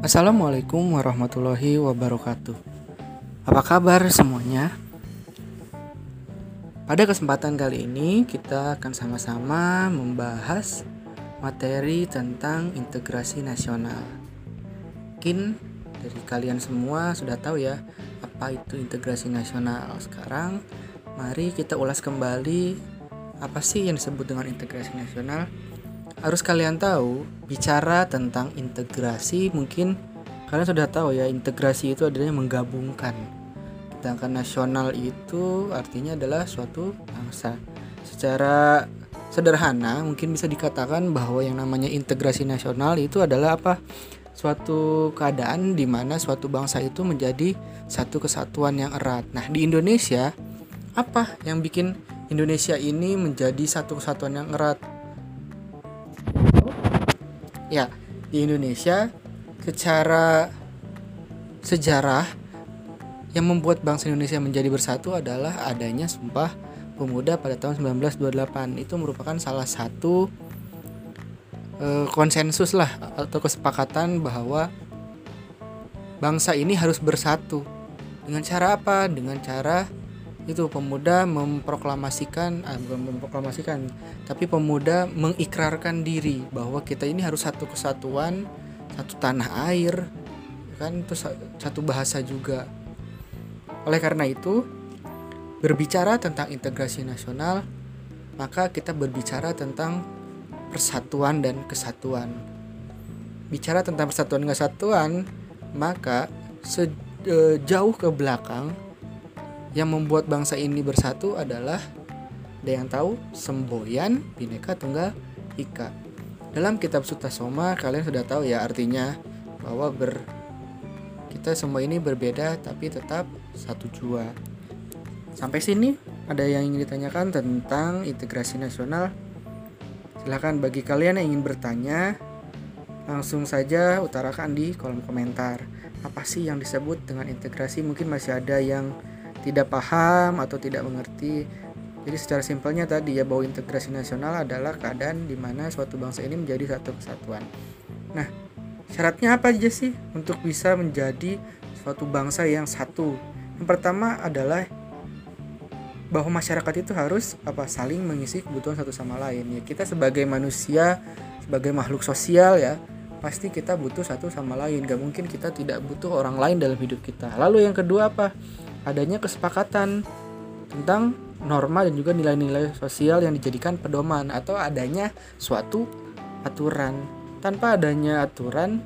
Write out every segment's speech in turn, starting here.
Assalamualaikum warahmatullahi wabarakatuh. Apa kabar semuanya? Pada kesempatan kali ini kita akan sama-sama membahas materi tentang integrasi nasional. Mungkin dari kalian semua sudah tahu ya apa itu integrasi nasional. Sekarang mari kita ulas kembali apa sih yang disebut dengan integrasi nasional harus kalian tahu bicara tentang integrasi mungkin kalian sudah tahu ya integrasi itu adalah menggabungkan. Sedangkan nasional itu artinya adalah suatu bangsa. Secara sederhana mungkin bisa dikatakan bahwa yang namanya integrasi nasional itu adalah apa? Suatu keadaan di mana suatu bangsa itu menjadi satu kesatuan yang erat. Nah di Indonesia apa yang bikin Indonesia ini menjadi satu kesatuan yang erat Ya, di Indonesia secara sejarah yang membuat bangsa Indonesia menjadi bersatu adalah adanya Sumpah Pemuda pada tahun 1928. Itu merupakan salah satu e, konsensus lah atau kesepakatan bahwa bangsa ini harus bersatu. Dengan cara apa? Dengan cara itu pemuda memproklamasikan ah, bukan memproklamasikan tapi pemuda mengikrarkan diri bahwa kita ini harus satu kesatuan satu tanah air kan? Itu satu bahasa juga. Oleh karena itu berbicara tentang integrasi nasional maka kita berbicara tentang persatuan dan kesatuan. Bicara tentang persatuan dan kesatuan maka sejauh ke belakang yang membuat bangsa ini bersatu adalah ada yang tahu semboyan bineka tunggal ika. Dalam kitab Sutasoma kalian sudah tahu ya artinya bahwa ber kita semua ini berbeda tapi tetap satu jua. Sampai sini ada yang ingin ditanyakan tentang integrasi nasional? Silahkan bagi kalian yang ingin bertanya langsung saja utarakan di kolom komentar. Apa sih yang disebut dengan integrasi? Mungkin masih ada yang tidak paham atau tidak mengerti. Jadi secara simpelnya tadi ya bahwa integrasi nasional adalah keadaan di mana suatu bangsa ini menjadi satu kesatuan. Nah, syaratnya apa aja sih untuk bisa menjadi suatu bangsa yang satu? Yang pertama adalah bahwa masyarakat itu harus apa saling mengisi kebutuhan satu sama lain. Ya kita sebagai manusia, sebagai makhluk sosial ya, pasti kita butuh satu sama lain. Gak mungkin kita tidak butuh orang lain dalam hidup kita. Lalu yang kedua apa? Adanya kesepakatan tentang norma dan juga nilai-nilai sosial yang dijadikan pedoman atau adanya suatu aturan. Tanpa adanya aturan,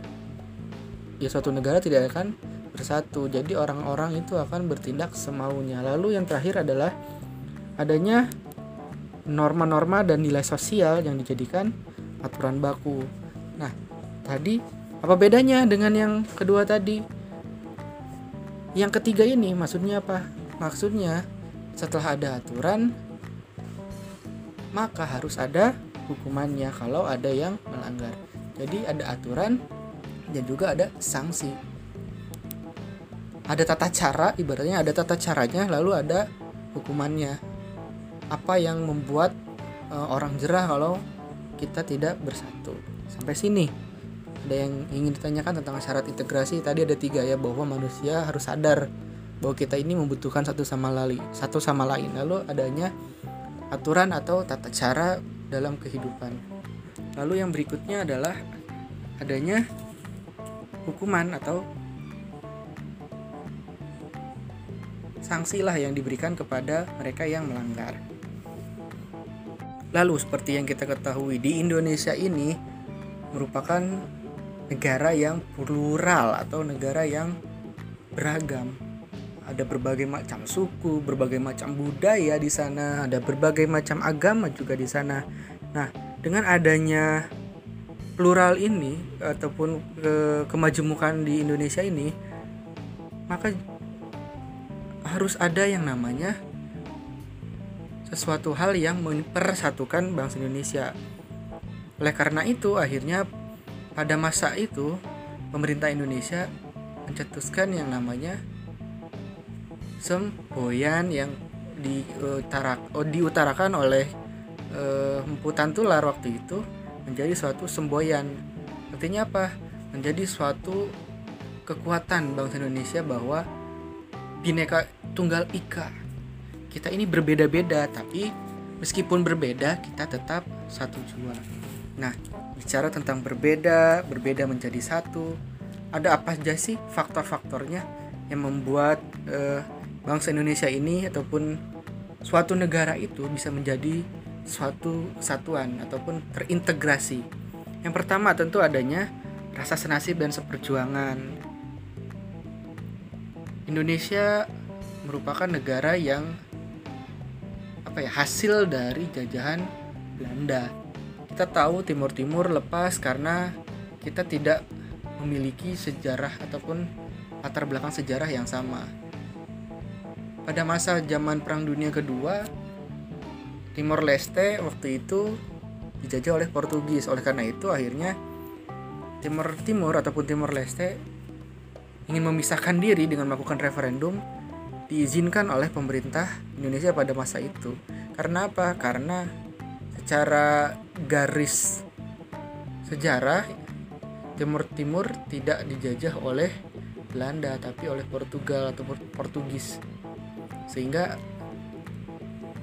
ya suatu negara tidak akan bersatu. Jadi orang-orang itu akan bertindak semaunya. Lalu yang terakhir adalah adanya norma-norma dan nilai sosial yang dijadikan aturan baku. Nah, tadi apa bedanya dengan yang kedua tadi? Yang ketiga ini maksudnya apa? Maksudnya setelah ada aturan maka harus ada hukumannya kalau ada yang melanggar. Jadi ada aturan dan juga ada sanksi. Ada tata cara, ibaratnya ada tata caranya lalu ada hukumannya. Apa yang membuat e, orang jerah kalau kita tidak bersatu. Sampai sini ada yang ingin ditanyakan tentang syarat integrasi? Tadi ada tiga ya bahwa manusia harus sadar bahwa kita ini membutuhkan satu sama lain satu sama lain. Lalu adanya aturan atau tata cara dalam kehidupan. Lalu yang berikutnya adalah adanya hukuman atau sanksi lah yang diberikan kepada mereka yang melanggar. Lalu seperti yang kita ketahui di Indonesia ini merupakan negara yang plural atau negara yang beragam. Ada berbagai macam suku, berbagai macam budaya di sana, ada berbagai macam agama juga di sana. Nah, dengan adanya plural ini ataupun ke kemajemukan di Indonesia ini, maka harus ada yang namanya sesuatu hal yang mempersatukan bangsa Indonesia. Oleh karena itu, akhirnya pada masa itu pemerintah Indonesia mencetuskan yang namanya semboyan yang diutarak, oh, diutarakan oleh uh, Empu Tantular waktu itu menjadi suatu semboyan. Artinya apa? Menjadi suatu kekuatan bangsa Indonesia bahwa bineka tunggal ika kita ini berbeda-beda tapi meskipun berbeda kita tetap satu jua nah bicara tentang berbeda berbeda menjadi satu ada apa aja sih faktor-faktornya yang membuat eh, bangsa Indonesia ini ataupun suatu negara itu bisa menjadi suatu kesatuan ataupun terintegrasi yang pertama tentu adanya rasa senasib dan seperjuangan Indonesia merupakan negara yang apa ya hasil dari jajahan Belanda. Kita tahu Timur Timur lepas karena kita tidak memiliki sejarah ataupun latar belakang sejarah yang sama. Pada masa zaman Perang Dunia Kedua, Timor Leste waktu itu dijajah oleh Portugis. Oleh karena itu akhirnya Timur Timur ataupun Timor Leste ingin memisahkan diri dengan melakukan referendum diizinkan oleh pemerintah Indonesia pada masa itu. Karena apa? Karena secara garis sejarah Timur Timur tidak dijajah oleh Belanda tapi oleh Portugal atau Portugis. Sehingga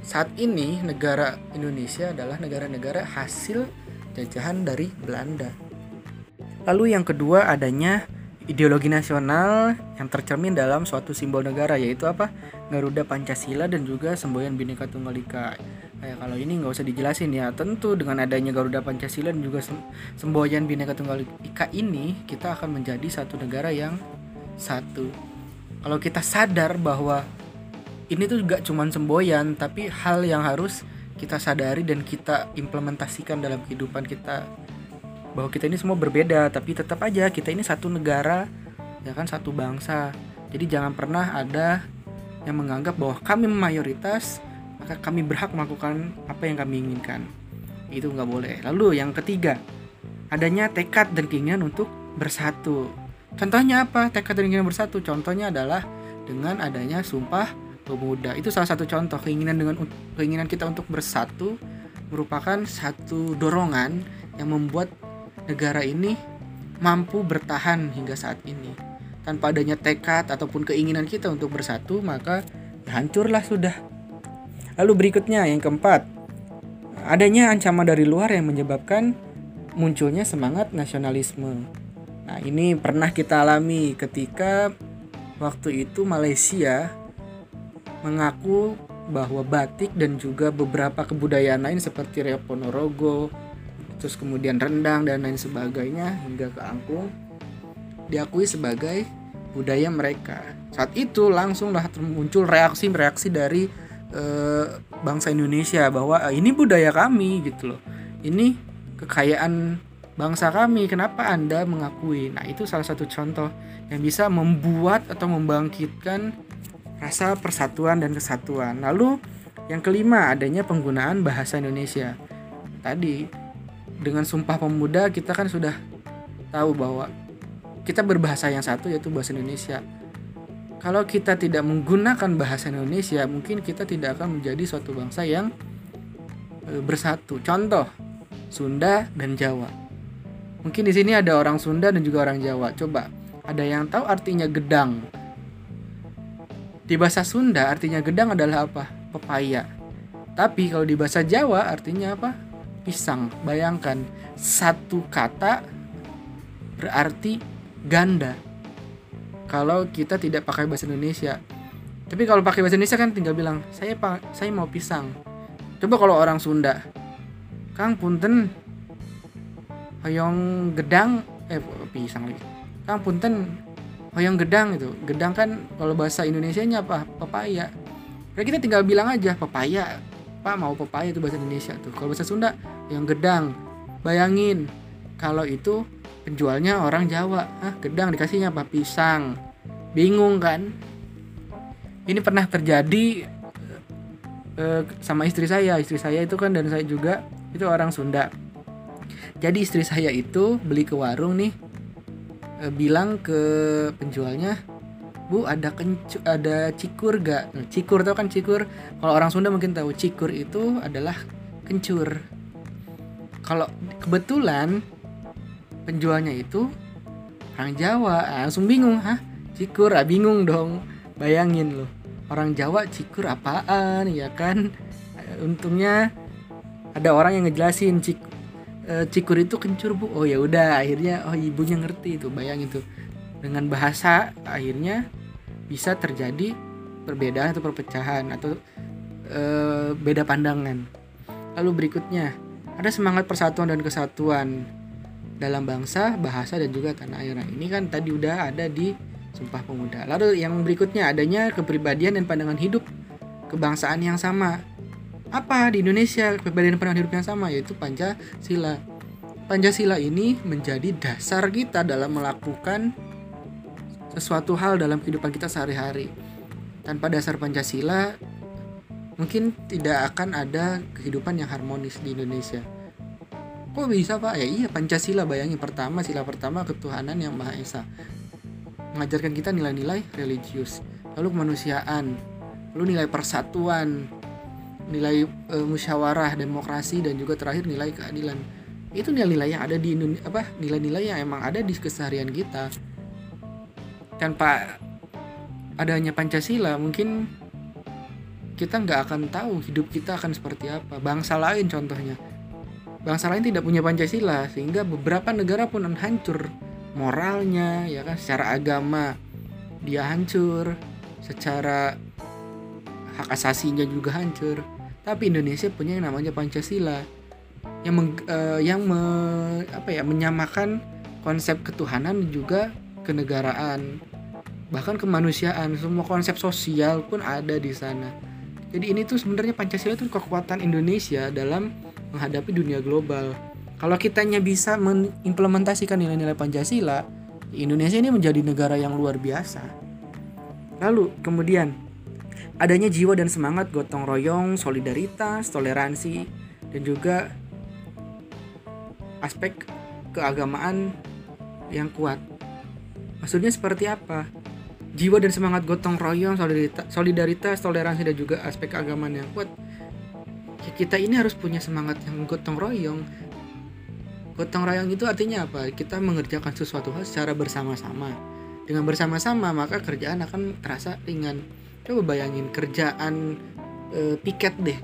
saat ini negara Indonesia adalah negara-negara hasil jajahan dari Belanda. Lalu yang kedua adanya ideologi nasional yang tercermin dalam suatu simbol negara yaitu apa Garuda Pancasila dan juga semboyan Bhinneka Tunggal Ika. Kayak kalau ini nggak usah dijelasin ya. Tentu dengan adanya Garuda Pancasila dan juga semboyan Bhinneka Tunggal Ika ini kita akan menjadi satu negara yang satu. Kalau kita sadar bahwa ini tuh gak cuman semboyan tapi hal yang harus kita sadari dan kita implementasikan dalam kehidupan kita bahwa kita ini semua berbeda tapi tetap aja kita ini satu negara ya kan satu bangsa jadi jangan pernah ada yang menganggap bahwa kami mayoritas maka kami berhak melakukan apa yang kami inginkan. Itu nggak boleh. Lalu yang ketiga adanya tekad dan keinginan untuk bersatu. Contohnya apa? Tekad dan keinginan bersatu? Contohnya adalah dengan adanya sumpah pemuda. Itu salah satu contoh. Keinginan dengan keinginan kita untuk bersatu merupakan satu dorongan yang membuat negara ini mampu bertahan hingga saat ini. Tanpa adanya tekad ataupun keinginan kita untuk bersatu, maka hancurlah sudah. Lalu berikutnya yang keempat, adanya ancaman dari luar yang menyebabkan munculnya semangat nasionalisme. Nah, ini pernah kita alami ketika waktu itu Malaysia mengaku bahwa batik dan juga beberapa kebudayaan lain seperti Rio Ponorogo, terus kemudian rendang dan lain sebagainya hingga ke angklung diakui sebagai budaya mereka. Saat itu langsunglah muncul reaksi-reaksi dari e, bangsa Indonesia bahwa e, ini budaya kami gitu loh. Ini kekayaan bangsa kami. Kenapa Anda mengakui? Nah, itu salah satu contoh yang bisa membuat atau membangkitkan rasa persatuan dan kesatuan. Lalu yang kelima adanya penggunaan bahasa Indonesia. Tadi dengan Sumpah Pemuda kita kan sudah tahu bahwa kita berbahasa yang satu yaitu bahasa Indonesia. Kalau kita tidak menggunakan bahasa Indonesia, mungkin kita tidak akan menjadi suatu bangsa yang e, bersatu. Contoh, Sunda dan Jawa. Mungkin di sini ada orang Sunda dan juga orang Jawa. Coba, ada yang tahu artinya gedang? Di bahasa Sunda artinya gedang adalah apa? Pepaya. Tapi kalau di bahasa Jawa artinya apa? pisang. Bayangkan satu kata berarti ganda. Kalau kita tidak pakai bahasa Indonesia. Tapi kalau pakai bahasa Indonesia kan tinggal bilang saya pak saya mau pisang. Coba kalau orang Sunda, Kang Punten, hoyong gedang, eh pisang lagi. Kang Punten, hoyong gedang itu. Gedang kan kalau bahasa Indonesia-nya apa? Pepaya. Jadi kita tinggal bilang aja pepaya Pak mau pepaya itu bahasa Indonesia tuh. Kalau bahasa Sunda yang gedang. Bayangin kalau itu penjualnya orang Jawa. Ah, gedang dikasihnya apa? Pisang. Bingung kan? Ini pernah terjadi uh, sama istri saya. Istri saya itu kan dan saya juga itu orang Sunda. Jadi istri saya itu beli ke warung nih uh, bilang ke penjualnya bu ada kencu ada cikur gak nah, cikur tau kan cikur kalau orang Sunda mungkin tahu cikur itu adalah kencur kalau kebetulan penjualnya itu orang Jawa. Ah, langsung bingung hah? Cikur ah bingung dong. Bayangin loh orang Jawa cikur apaan ya kan? Untungnya ada orang yang ngejelasin cik e, cikur itu kencur bu. Oh ya udah akhirnya oh ibunya ngerti itu bayangin tuh. Dengan bahasa akhirnya bisa terjadi perbedaan atau perpecahan atau e, beda pandangan. Lalu berikutnya ada semangat persatuan dan kesatuan dalam bangsa bahasa dan juga tanah air nah, ini kan tadi udah ada di Sumpah Pemuda. Lalu yang berikutnya adanya kepribadian dan pandangan hidup kebangsaan yang sama. Apa di Indonesia kepribadian dan pandangan hidup yang sama yaitu Pancasila. Pancasila ini menjadi dasar kita dalam melakukan sesuatu hal dalam kehidupan kita sehari-hari. Tanpa dasar Pancasila mungkin tidak akan ada kehidupan yang harmonis di Indonesia. Kok bisa pak? Ya iya Pancasila bayangin. Pertama sila pertama ketuhanan yang Maha Esa. Mengajarkan kita nilai-nilai religius. Lalu kemanusiaan. Lalu nilai persatuan. Nilai e, musyawarah demokrasi dan juga terakhir nilai keadilan. Itu nilai-nilai yang ada di Indonesia apa nilai-nilai yang emang ada di keseharian kita. Tanpa adanya Pancasila mungkin kita nggak akan tahu hidup kita akan seperti apa. Bangsa lain contohnya bangsa lain tidak punya Pancasila sehingga beberapa negara pun hancur moralnya ya kan? Secara agama dia hancur secara hak asasinya juga hancur. Tapi Indonesia punya yang namanya Pancasila yang meng, uh, yang me, apa ya menyamakan konsep ketuhanan juga kenegaraan bahkan kemanusiaan. Semua konsep sosial pun ada di sana jadi ini tuh sebenarnya Pancasila itu kekuatan Indonesia dalam menghadapi dunia global kalau kitanya bisa mengimplementasikan nilai-nilai Pancasila, Indonesia ini menjadi negara yang luar biasa. Lalu kemudian adanya jiwa dan semangat gotong royong, solidaritas, toleransi, dan juga aspek keagamaan yang kuat. Maksudnya seperti apa? Jiwa dan semangat gotong royong, solidaritas, toleransi dan juga aspek keagamaan yang kuat. Ya, kita ini harus punya semangat yang gotong royong Gotong royong itu artinya apa? Kita mengerjakan sesuatu hal secara bersama-sama. Dengan bersama-sama maka kerjaan akan terasa ringan. Coba bayangin kerjaan e, piket deh.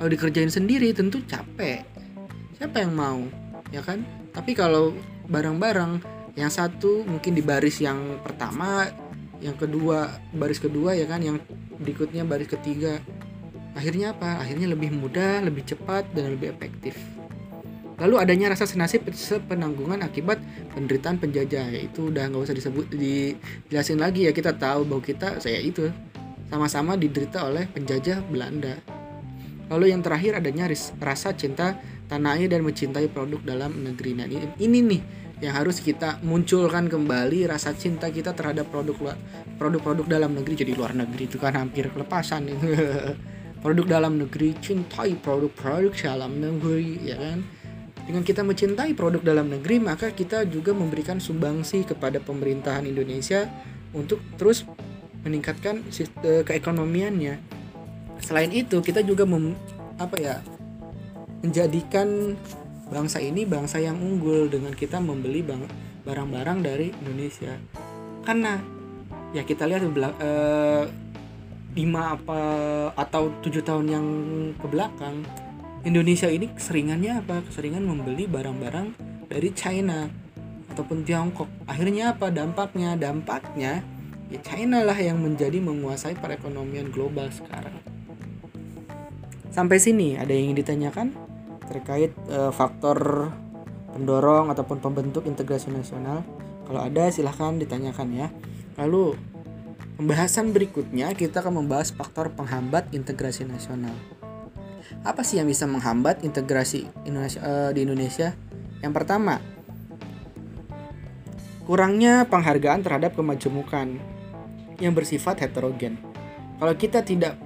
Kalau dikerjain sendiri tentu capek. Siapa yang mau? Ya kan? Tapi kalau bareng-bareng yang satu mungkin di baris yang pertama, yang kedua baris kedua ya kan, yang berikutnya baris ketiga. Akhirnya apa? Akhirnya lebih mudah, lebih cepat dan lebih efektif. Lalu adanya rasa senasib sepenanggungan akibat penderitaan penjajah yaitu udah nggak usah disebut dijelasin lagi ya kita tahu bahwa kita saya itu sama-sama diderita oleh penjajah Belanda. Lalu yang terakhir adanya rasa cinta tanah air dan mencintai produk dalam negeri. Nah ini, ini nih yang harus kita munculkan kembali rasa cinta kita terhadap produk produk-produk dalam negeri. Jadi luar negeri itu kan hampir kelepasan. Produk dalam negeri cintai produk-produk dalam negeri ya kan? Dengan kita mencintai produk dalam negeri, maka kita juga memberikan sumbangsi kepada pemerintahan Indonesia untuk terus meningkatkan sistem keekonomiannya. Selain itu, kita juga mem, apa ya menjadikan bangsa ini bangsa yang unggul dengan kita membeli barang-barang dari Indonesia. Karena ya kita lihat eh, lima apa atau tujuh tahun yang ke belakang Indonesia ini keseringannya apa? Keseringan membeli barang-barang dari China ataupun Tiongkok. Akhirnya apa dampaknya? Dampaknya ya China lah yang menjadi menguasai perekonomian global sekarang. Sampai sini ada yang ingin ditanyakan terkait uh, faktor pendorong ataupun pembentuk integrasi nasional? Kalau ada silahkan ditanyakan ya. Lalu pembahasan berikutnya kita akan membahas faktor penghambat integrasi nasional apa sih yang bisa menghambat integrasi Indonesia uh, di Indonesia? Yang pertama, kurangnya penghargaan terhadap kemajemukan yang bersifat heterogen. Kalau kita tidak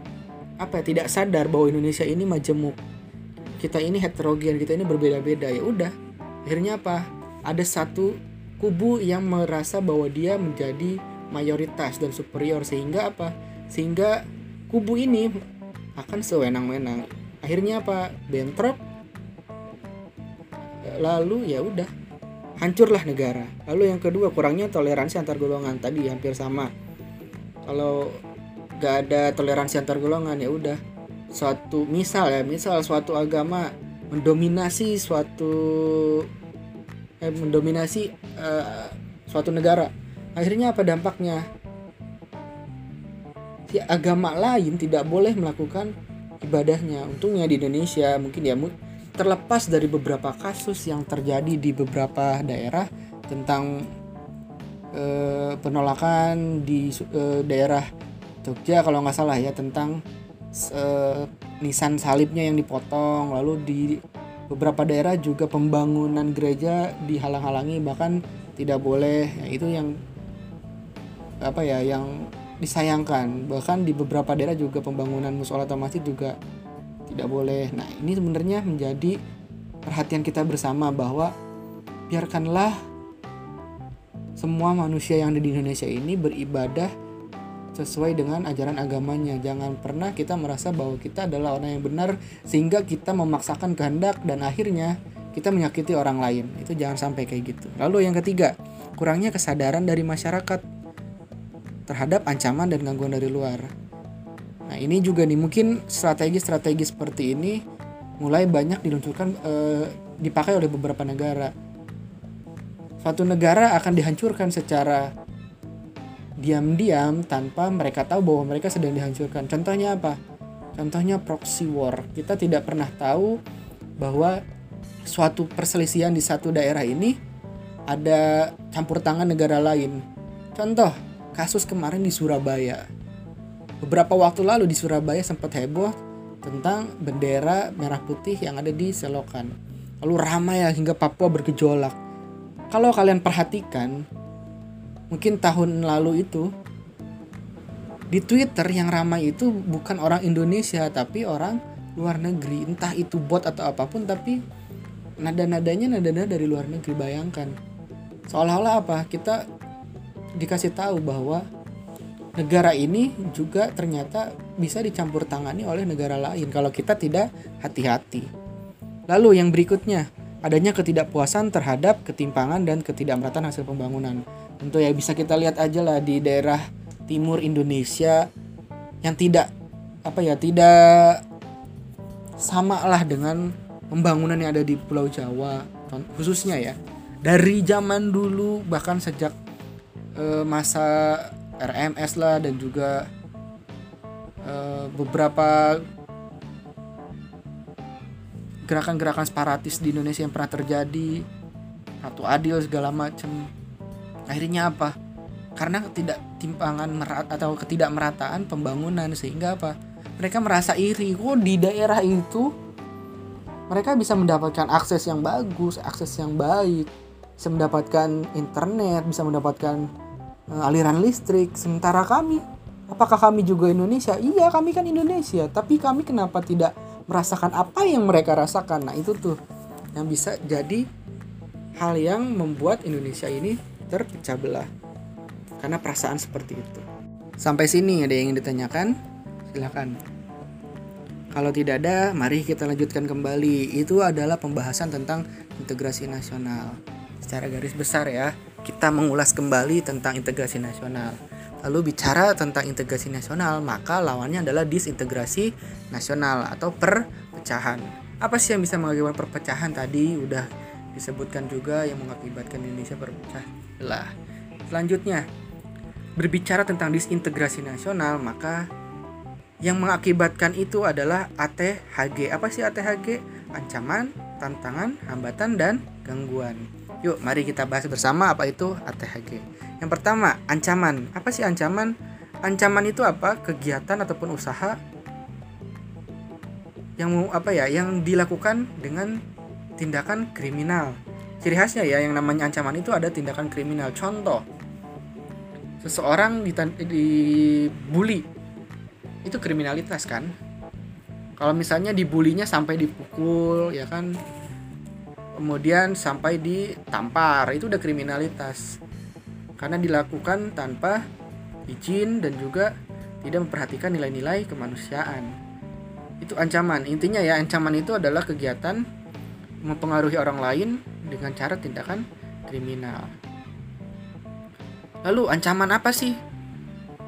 apa ya, tidak sadar bahwa Indonesia ini majemuk, kita ini heterogen, kita ini berbeda-beda ya udah. Akhirnya apa? Ada satu kubu yang merasa bahwa dia menjadi mayoritas dan superior sehingga apa? Sehingga kubu ini akan sewenang-wenang akhirnya apa bentrok lalu ya udah hancurlah negara. Lalu yang kedua kurangnya toleransi antar golongan tadi hampir sama. Kalau nggak ada toleransi antar golongan ya udah suatu misal ya misal suatu agama mendominasi suatu eh, mendominasi uh, suatu negara akhirnya apa dampaknya? Si agama lain tidak boleh melakukan ibadahnya. Untungnya di Indonesia mungkin ya terlepas dari beberapa kasus yang terjadi di beberapa daerah tentang eh, penolakan di eh, daerah Jogja kalau nggak salah ya tentang nisan salibnya yang dipotong. Lalu di beberapa daerah juga pembangunan gereja dihalang-halangi bahkan tidak boleh. Ya, itu yang apa ya yang disayangkan. Bahkan di beberapa daerah juga pembangunan musola atau masjid juga tidak boleh. Nah ini sebenarnya menjadi perhatian kita bersama bahwa biarkanlah semua manusia yang ada di Indonesia ini beribadah sesuai dengan ajaran agamanya. Jangan pernah kita merasa bahwa kita adalah orang yang benar sehingga kita memaksakan kehendak dan akhirnya kita menyakiti orang lain. Itu jangan sampai kayak gitu. Lalu yang ketiga, kurangnya kesadaran dari masyarakat terhadap ancaman dan gangguan dari luar. Nah, ini juga nih mungkin strategi-strategi seperti ini mulai banyak diluncurkan e, dipakai oleh beberapa negara. Suatu negara akan dihancurkan secara diam-diam tanpa mereka tahu bahwa mereka sedang dihancurkan. Contohnya apa? Contohnya proxy war. Kita tidak pernah tahu bahwa suatu perselisihan di satu daerah ini ada campur tangan negara lain. Contoh, kasus kemarin di Surabaya Beberapa waktu lalu di Surabaya sempat heboh tentang bendera merah putih yang ada di selokan. Lalu ramai ya hingga Papua bergejolak. Kalau kalian perhatikan, mungkin tahun lalu itu di Twitter yang ramai itu bukan orang Indonesia tapi orang luar negeri. Entah itu bot atau apa pun tapi nada-nadanya nada-nada dari luar negeri. Bayangkan. Seolah-olah apa? Kita dikasih tahu bahwa negara ini juga ternyata bisa dicampur tangani oleh negara lain kalau kita tidak hati-hati. Lalu yang berikutnya, adanya ketidakpuasan terhadap ketimpangan dan ketidakmerataan hasil pembangunan. Tentu ya bisa kita lihat aja lah di daerah timur Indonesia yang tidak apa ya tidak sama lah dengan pembangunan yang ada di Pulau Jawa khususnya ya. Dari zaman dulu bahkan sejak e, masa RMS lah dan juga uh, beberapa gerakan-gerakan separatis di Indonesia yang pernah terjadi atau adil segala macam akhirnya apa? Karena ketidaktimpangan merat atau ketidakmerataan pembangunan sehingga apa? Mereka merasa iri. Kok di daerah itu mereka bisa mendapatkan akses yang bagus akses yang baik bisa mendapatkan internet bisa mendapatkan uh, aliran listrik. Sementara kami apakah kami juga Indonesia? Iya kami kan Indonesia. Tapi kami kenapa tidak merasakan apa yang mereka rasakan? Nah itu tuh yang bisa jadi hal yang membuat Indonesia ini terpecah belah karena perasaan seperti itu sampai sini ada yang ingin ditanyakan silakan kalau tidak ada, mari kita lanjutkan kembali. Itu adalah pembahasan tentang integrasi nasional. Secara garis besar ya kita mengulas kembali tentang integrasi nasional. Lalu bicara tentang integrasi nasional, maka lawannya adalah disintegrasi nasional atau perpecahan. Apa sih yang bisa mengakibatkan perpecahan tadi udah disebutkan juga yang mengakibatkan Indonesia berpecah belah. Selanjutnya, berbicara tentang disintegrasi nasional, maka yang mengakibatkan itu adalah ATHG. Apa sih ATHG? Ancaman, tantangan, hambatan, dan gangguan. Yuk, mari kita bahas bersama apa itu ATHG. Yang pertama, ancaman. Apa sih ancaman? Ancaman itu apa? Kegiatan ataupun usaha yang apa ya? Yang dilakukan dengan tindakan kriminal. Ciri khasnya ya, yang namanya ancaman itu ada tindakan kriminal. Contoh, seseorang dibully, itu kriminalitas kan? Kalau misalnya dibulinya sampai dipukul, ya kan? kemudian sampai ditampar itu udah kriminalitas karena dilakukan tanpa izin dan juga tidak memperhatikan nilai-nilai kemanusiaan itu ancaman intinya ya ancaman itu adalah kegiatan mempengaruhi orang lain dengan cara tindakan kriminal. Lalu ancaman apa sih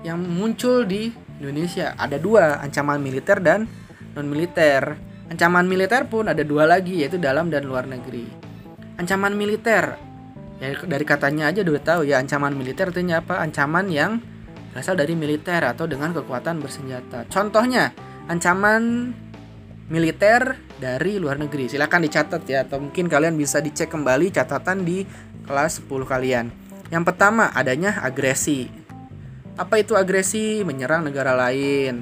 yang muncul di Indonesia? Ada dua, ancaman militer dan non militer. Ancaman militer pun ada dua lagi yaitu dalam dan luar negeri. Ancaman militer ya dari katanya aja udah tahu ya ancaman militer artinya apa? Ancaman yang berasal dari militer atau dengan kekuatan bersenjata. Contohnya ancaman militer dari luar negeri. Silahkan dicatat ya atau mungkin kalian bisa dicek kembali catatan di kelas 10 kalian. Yang pertama adanya agresi. Apa itu agresi? Menyerang negara lain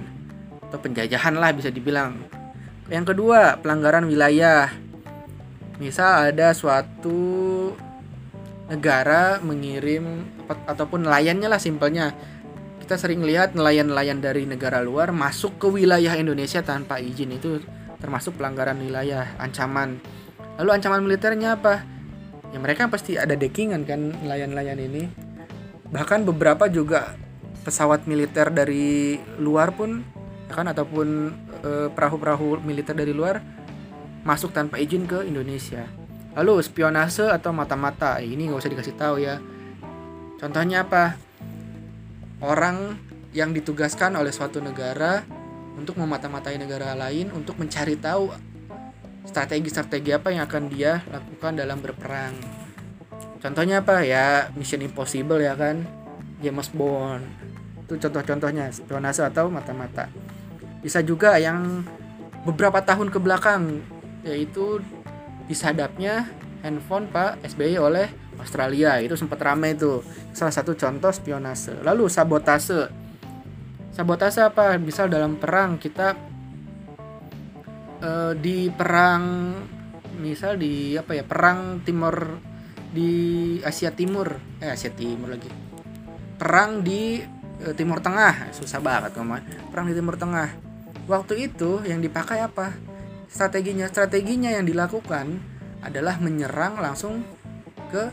atau penjajahan lah bisa dibilang. Yang kedua, pelanggaran wilayah. Misal ada suatu negara mengirim ataupun nelayannya lah simpelnya. Kita sering lihat nelayan-nelayan dari negara luar masuk ke wilayah Indonesia tanpa izin itu termasuk pelanggaran wilayah, ancaman. Lalu ancaman militernya apa? Ya mereka pasti ada dekingan kan nelayan-nelayan ini. Bahkan beberapa juga pesawat militer dari luar pun ya kan ataupun perahu perahu-perahu militer dari luar masuk tanpa izin ke Indonesia. Lalu spionase atau mata-mata eh, ini nggak usah dikasih tahu ya. Contohnya apa? Orang yang ditugaskan oleh suatu negara untuk memata-matai negara lain untuk mencari tahu strategi-strategi apa yang akan dia lakukan dalam berperang. Contohnya apa? Ya Mission Impossible ya kan? James Bond itu contoh-contohnya spionase atau mata-mata. Bisa juga yang beberapa tahun ke belakang yaitu disadapnya handphone Pak SBY oleh Australia. Itu sempat ramai itu. Salah satu contoh spionase. Lalu sabotase sabotase apa? Misal dalam perang kita uh, di perang misal di apa ya perang timur di Asia Timur. Eh Asia Timur lagi. Perang di uh, Timur Tengah. Susah banget ngomong. Perang di Timur Tengah. Waktu itu yang dipakai apa? Strateginya strateginya yang dilakukan adalah menyerang langsung ke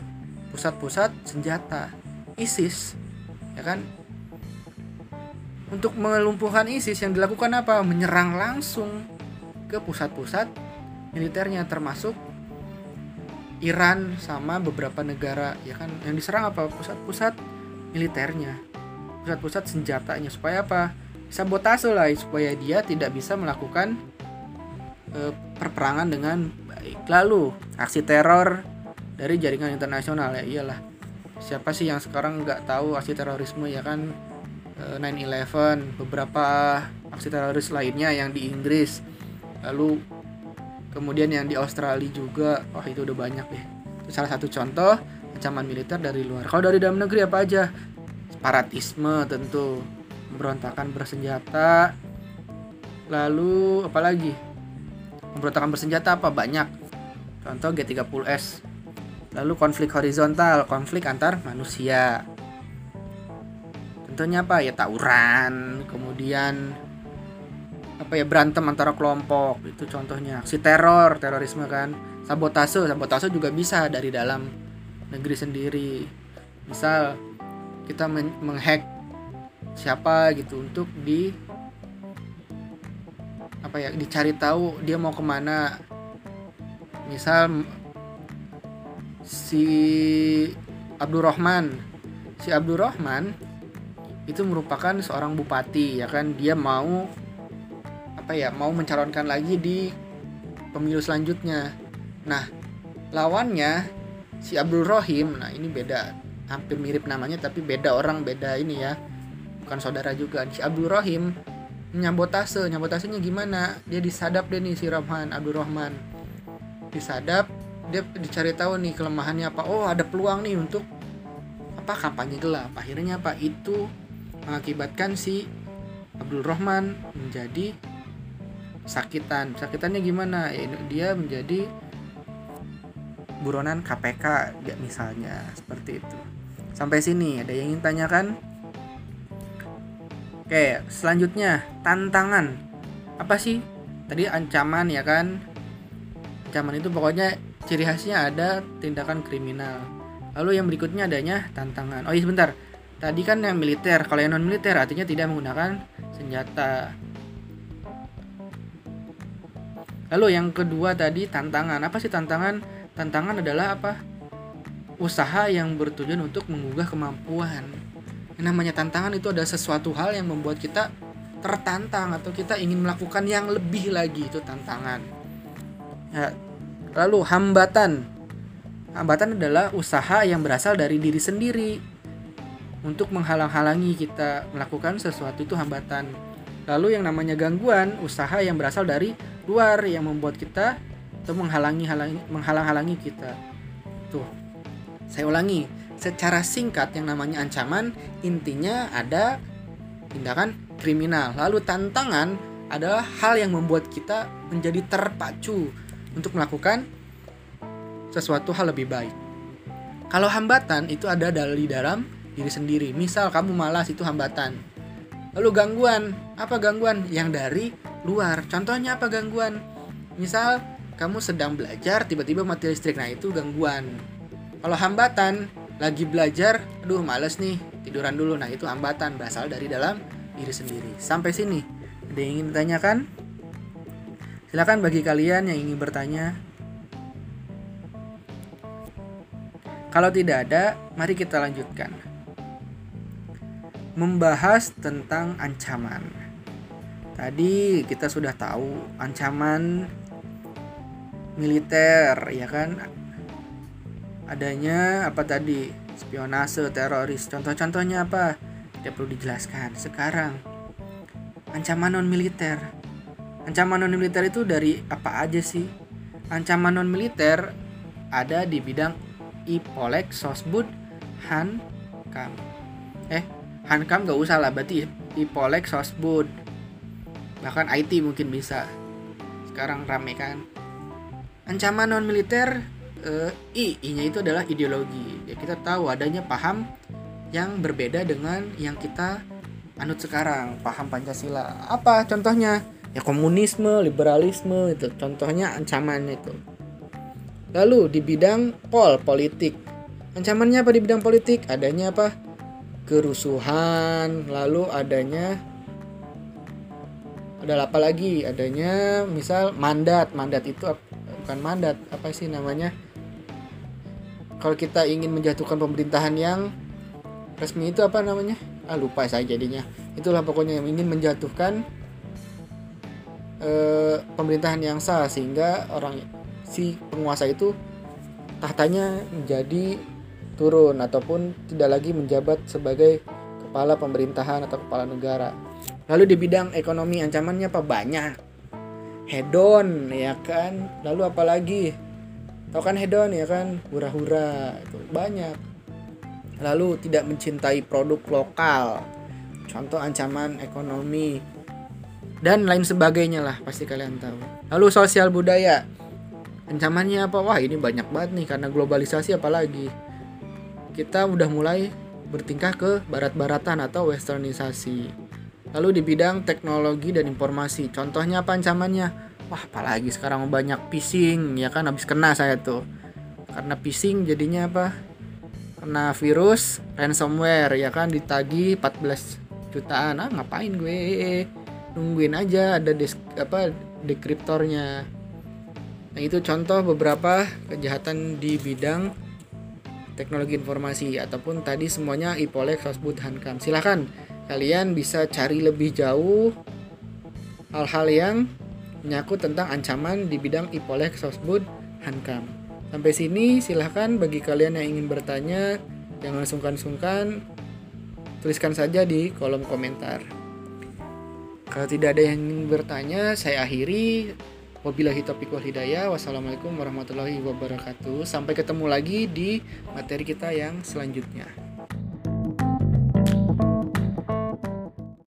pusat-pusat senjata. ISIS, ya kan? Untuk melumpuhkan ISIS yang dilakukan apa? Menyerang langsung ke pusat-pusat militernya termasuk Iran sama beberapa negara ya kan yang diserang apa pusat-pusat militernya pusat-pusat senjatanya supaya apa sabotase lah supaya dia tidak bisa melakukan e, perperangan dengan baik. Lalu aksi teror dari jaringan internasional ya iyalah. Siapa sih yang sekarang nggak tahu aksi terorisme ya kan 9/11 beberapa aksi teroris lainnya yang di Inggris. Lalu kemudian yang di Australia juga. Wah, itu udah banyak deh. Itu salah satu contoh ancaman militer dari luar. Kalau dari dalam negeri apa aja? Separatisme tentu pemberontakan bersenjata lalu apalagi pemberontakan bersenjata apa banyak contoh G30S lalu konflik horizontal konflik antar manusia tentunya apa ya tawuran kemudian apa ya berantem antara kelompok itu contohnya. Aksi teror terorisme kan. Sabotase sabotase juga bisa dari dalam negeri sendiri. Misal kita menghack siapa gitu untuk di apa ya dicari tahu dia mau ke mana. Misal si Abdurrahman. Si Abdurrahman itu merupakan seorang bupati ya kan? Dia mau apa ya mau mencalonkan lagi di pemilu selanjutnya. Nah lawannya si Abdul Rohim nah ini beda hampir mirip namanya tapi beda orang beda ini ya bukan saudara juga. Si Abdul Rahim nyabotase nyabotasenya gimana? Dia disadap deh nih si Rahman Abdul Rahman. Disadap dia dicari tahu nih kelemahannya apa. Oh ada peluang nih untuk apa kampanye gelap. Akhirnya apa? Itu mengakibatkan si Abdul Rahman menjadi sakitan sakitannya gimana ya, dia menjadi buronan KPK misalnya seperti itu sampai sini ada yang ingin tanyakan Oke, selanjutnya tantangan. Apa sih? Tadi ancaman ya kan? Ancaman itu pokoknya ciri khasnya ada tindakan kriminal. Lalu yang berikutnya adanya tantangan. Oh iya sebentar. Tadi kan yang militer. Kalau yang non militer artinya tidak menggunakan senjata. Lalu yang kedua tadi tantangan. Apa sih tantangan? Tantangan adalah apa? usaha yang bertujuan untuk menggugah kemampuan. Yang namanya tantangan itu ada sesuatu hal yang membuat kita tertantang atau kita ingin melakukan yang lebih lagi itu tantangan. Ya, lalu hambatan. Hambatan adalah usaha yang berasal dari diri sendiri untuk menghalang-halangi kita melakukan sesuatu itu hambatan. Lalu yang namanya gangguan, usaha yang berasal dari luar yang membuat kita atau menghalangi halangi menghalang-halangi kita. Tuh. Saya ulangi, secara singkat yang namanya ancaman intinya ada tindakan kriminal. Lalu tantangan adalah hal yang membuat kita menjadi terpacu untuk melakukan sesuatu hal lebih baik. Kalau hambatan itu ada dari dalam diri sendiri. Misal kamu malas itu hambatan. Lalu gangguan, apa gangguan? Yang dari luar. Contohnya apa gangguan? Misal kamu sedang belajar tiba-tiba mati listrik. Nah, itu gangguan. Kalau hambatan, lagi belajar, aduh males nih, tiduran dulu. Nah, itu hambatan berasal dari dalam diri sendiri. Sampai sini, ada yang ingin ditanyakan? Silakan bagi kalian yang ingin bertanya. Kalau tidak ada, mari kita lanjutkan. Membahas tentang ancaman. Tadi kita sudah tahu ancaman militer, ya kan? adanya apa tadi? Spionase teroris. Contoh-contohnya apa? Tidak perlu dijelaskan. Sekarang ancaman non militer ancaman non militer itu dari apa aja sih? Ancaman non militer ada di bidang ipolek sosbud hankam eh hankam gak usah lah berarti ipolek sosbud bahkan IT mungkin bisa sekarang rame kan ancaman non militer uh, I, I-nya itu adalah ideologi. Ya kita tahu adanya paham yang berbeda dengan yang kita anut sekarang, paham Pancasila. Apa contohnya? Ya komunisme, liberalisme itu contohnya ancaman itu. Lalu di bidang pol politik. Ancamannya apa di bidang politik? Adanya apa? Kerusuhan, lalu adanya ada apa lagi? Adanya misal mandat. Mandat itu bukan mandat, apa sih namanya? kalau kita ingin menjatuhkan pemerintahan yang resmi itu apa namanya ah lupa saya jadinya itulah pokoknya yang ingin menjatuhkan eh, pemerintahan yang sah sehingga orang si penguasa itu tahtanya menjadi turun ataupun tidak lagi menjabat sebagai kepala pemerintahan atau kepala negara. Lalu di bidang ekonomi ancamannya apa banyak? Hedon ya kan. Lalu apalagi Tahu kan hedon ya kan, hura-hura itu banyak. Lalu tidak mencintai produk lokal. Contoh ancaman ekonomi dan lain sebagainya lah pasti kalian tahu. Lalu sosial budaya. Ancamannya apa? Wah, ini banyak banget nih karena globalisasi apalagi. Kita udah mulai bertingkah ke barat-baratan atau westernisasi. Lalu di bidang teknologi dan informasi. Contohnya apa ancamannya? wah apalagi sekarang banyak phishing ya kan habis kena saya tuh karena phishing jadinya apa kena virus ransomware ya kan ditagi 14 jutaan ah ngapain gue nungguin aja ada des apa dekriptornya nah itu contoh beberapa kejahatan di bidang teknologi informasi ataupun tadi semuanya Ipolek, Sosbud, Hankam. Silahkan kalian bisa cari lebih jauh hal-hal yang menyangkut tentang ancaman di bidang Ipolek Sosbud Hankam. Sampai sini silahkan bagi kalian yang ingin bertanya jangan sungkan-sungkan tuliskan saja di kolom komentar. Kalau tidak ada yang ingin bertanya, saya akhiri. Wabillahi taufiq wal hidayah. Wassalamualaikum warahmatullahi wabarakatuh. Sampai ketemu lagi di materi kita yang selanjutnya.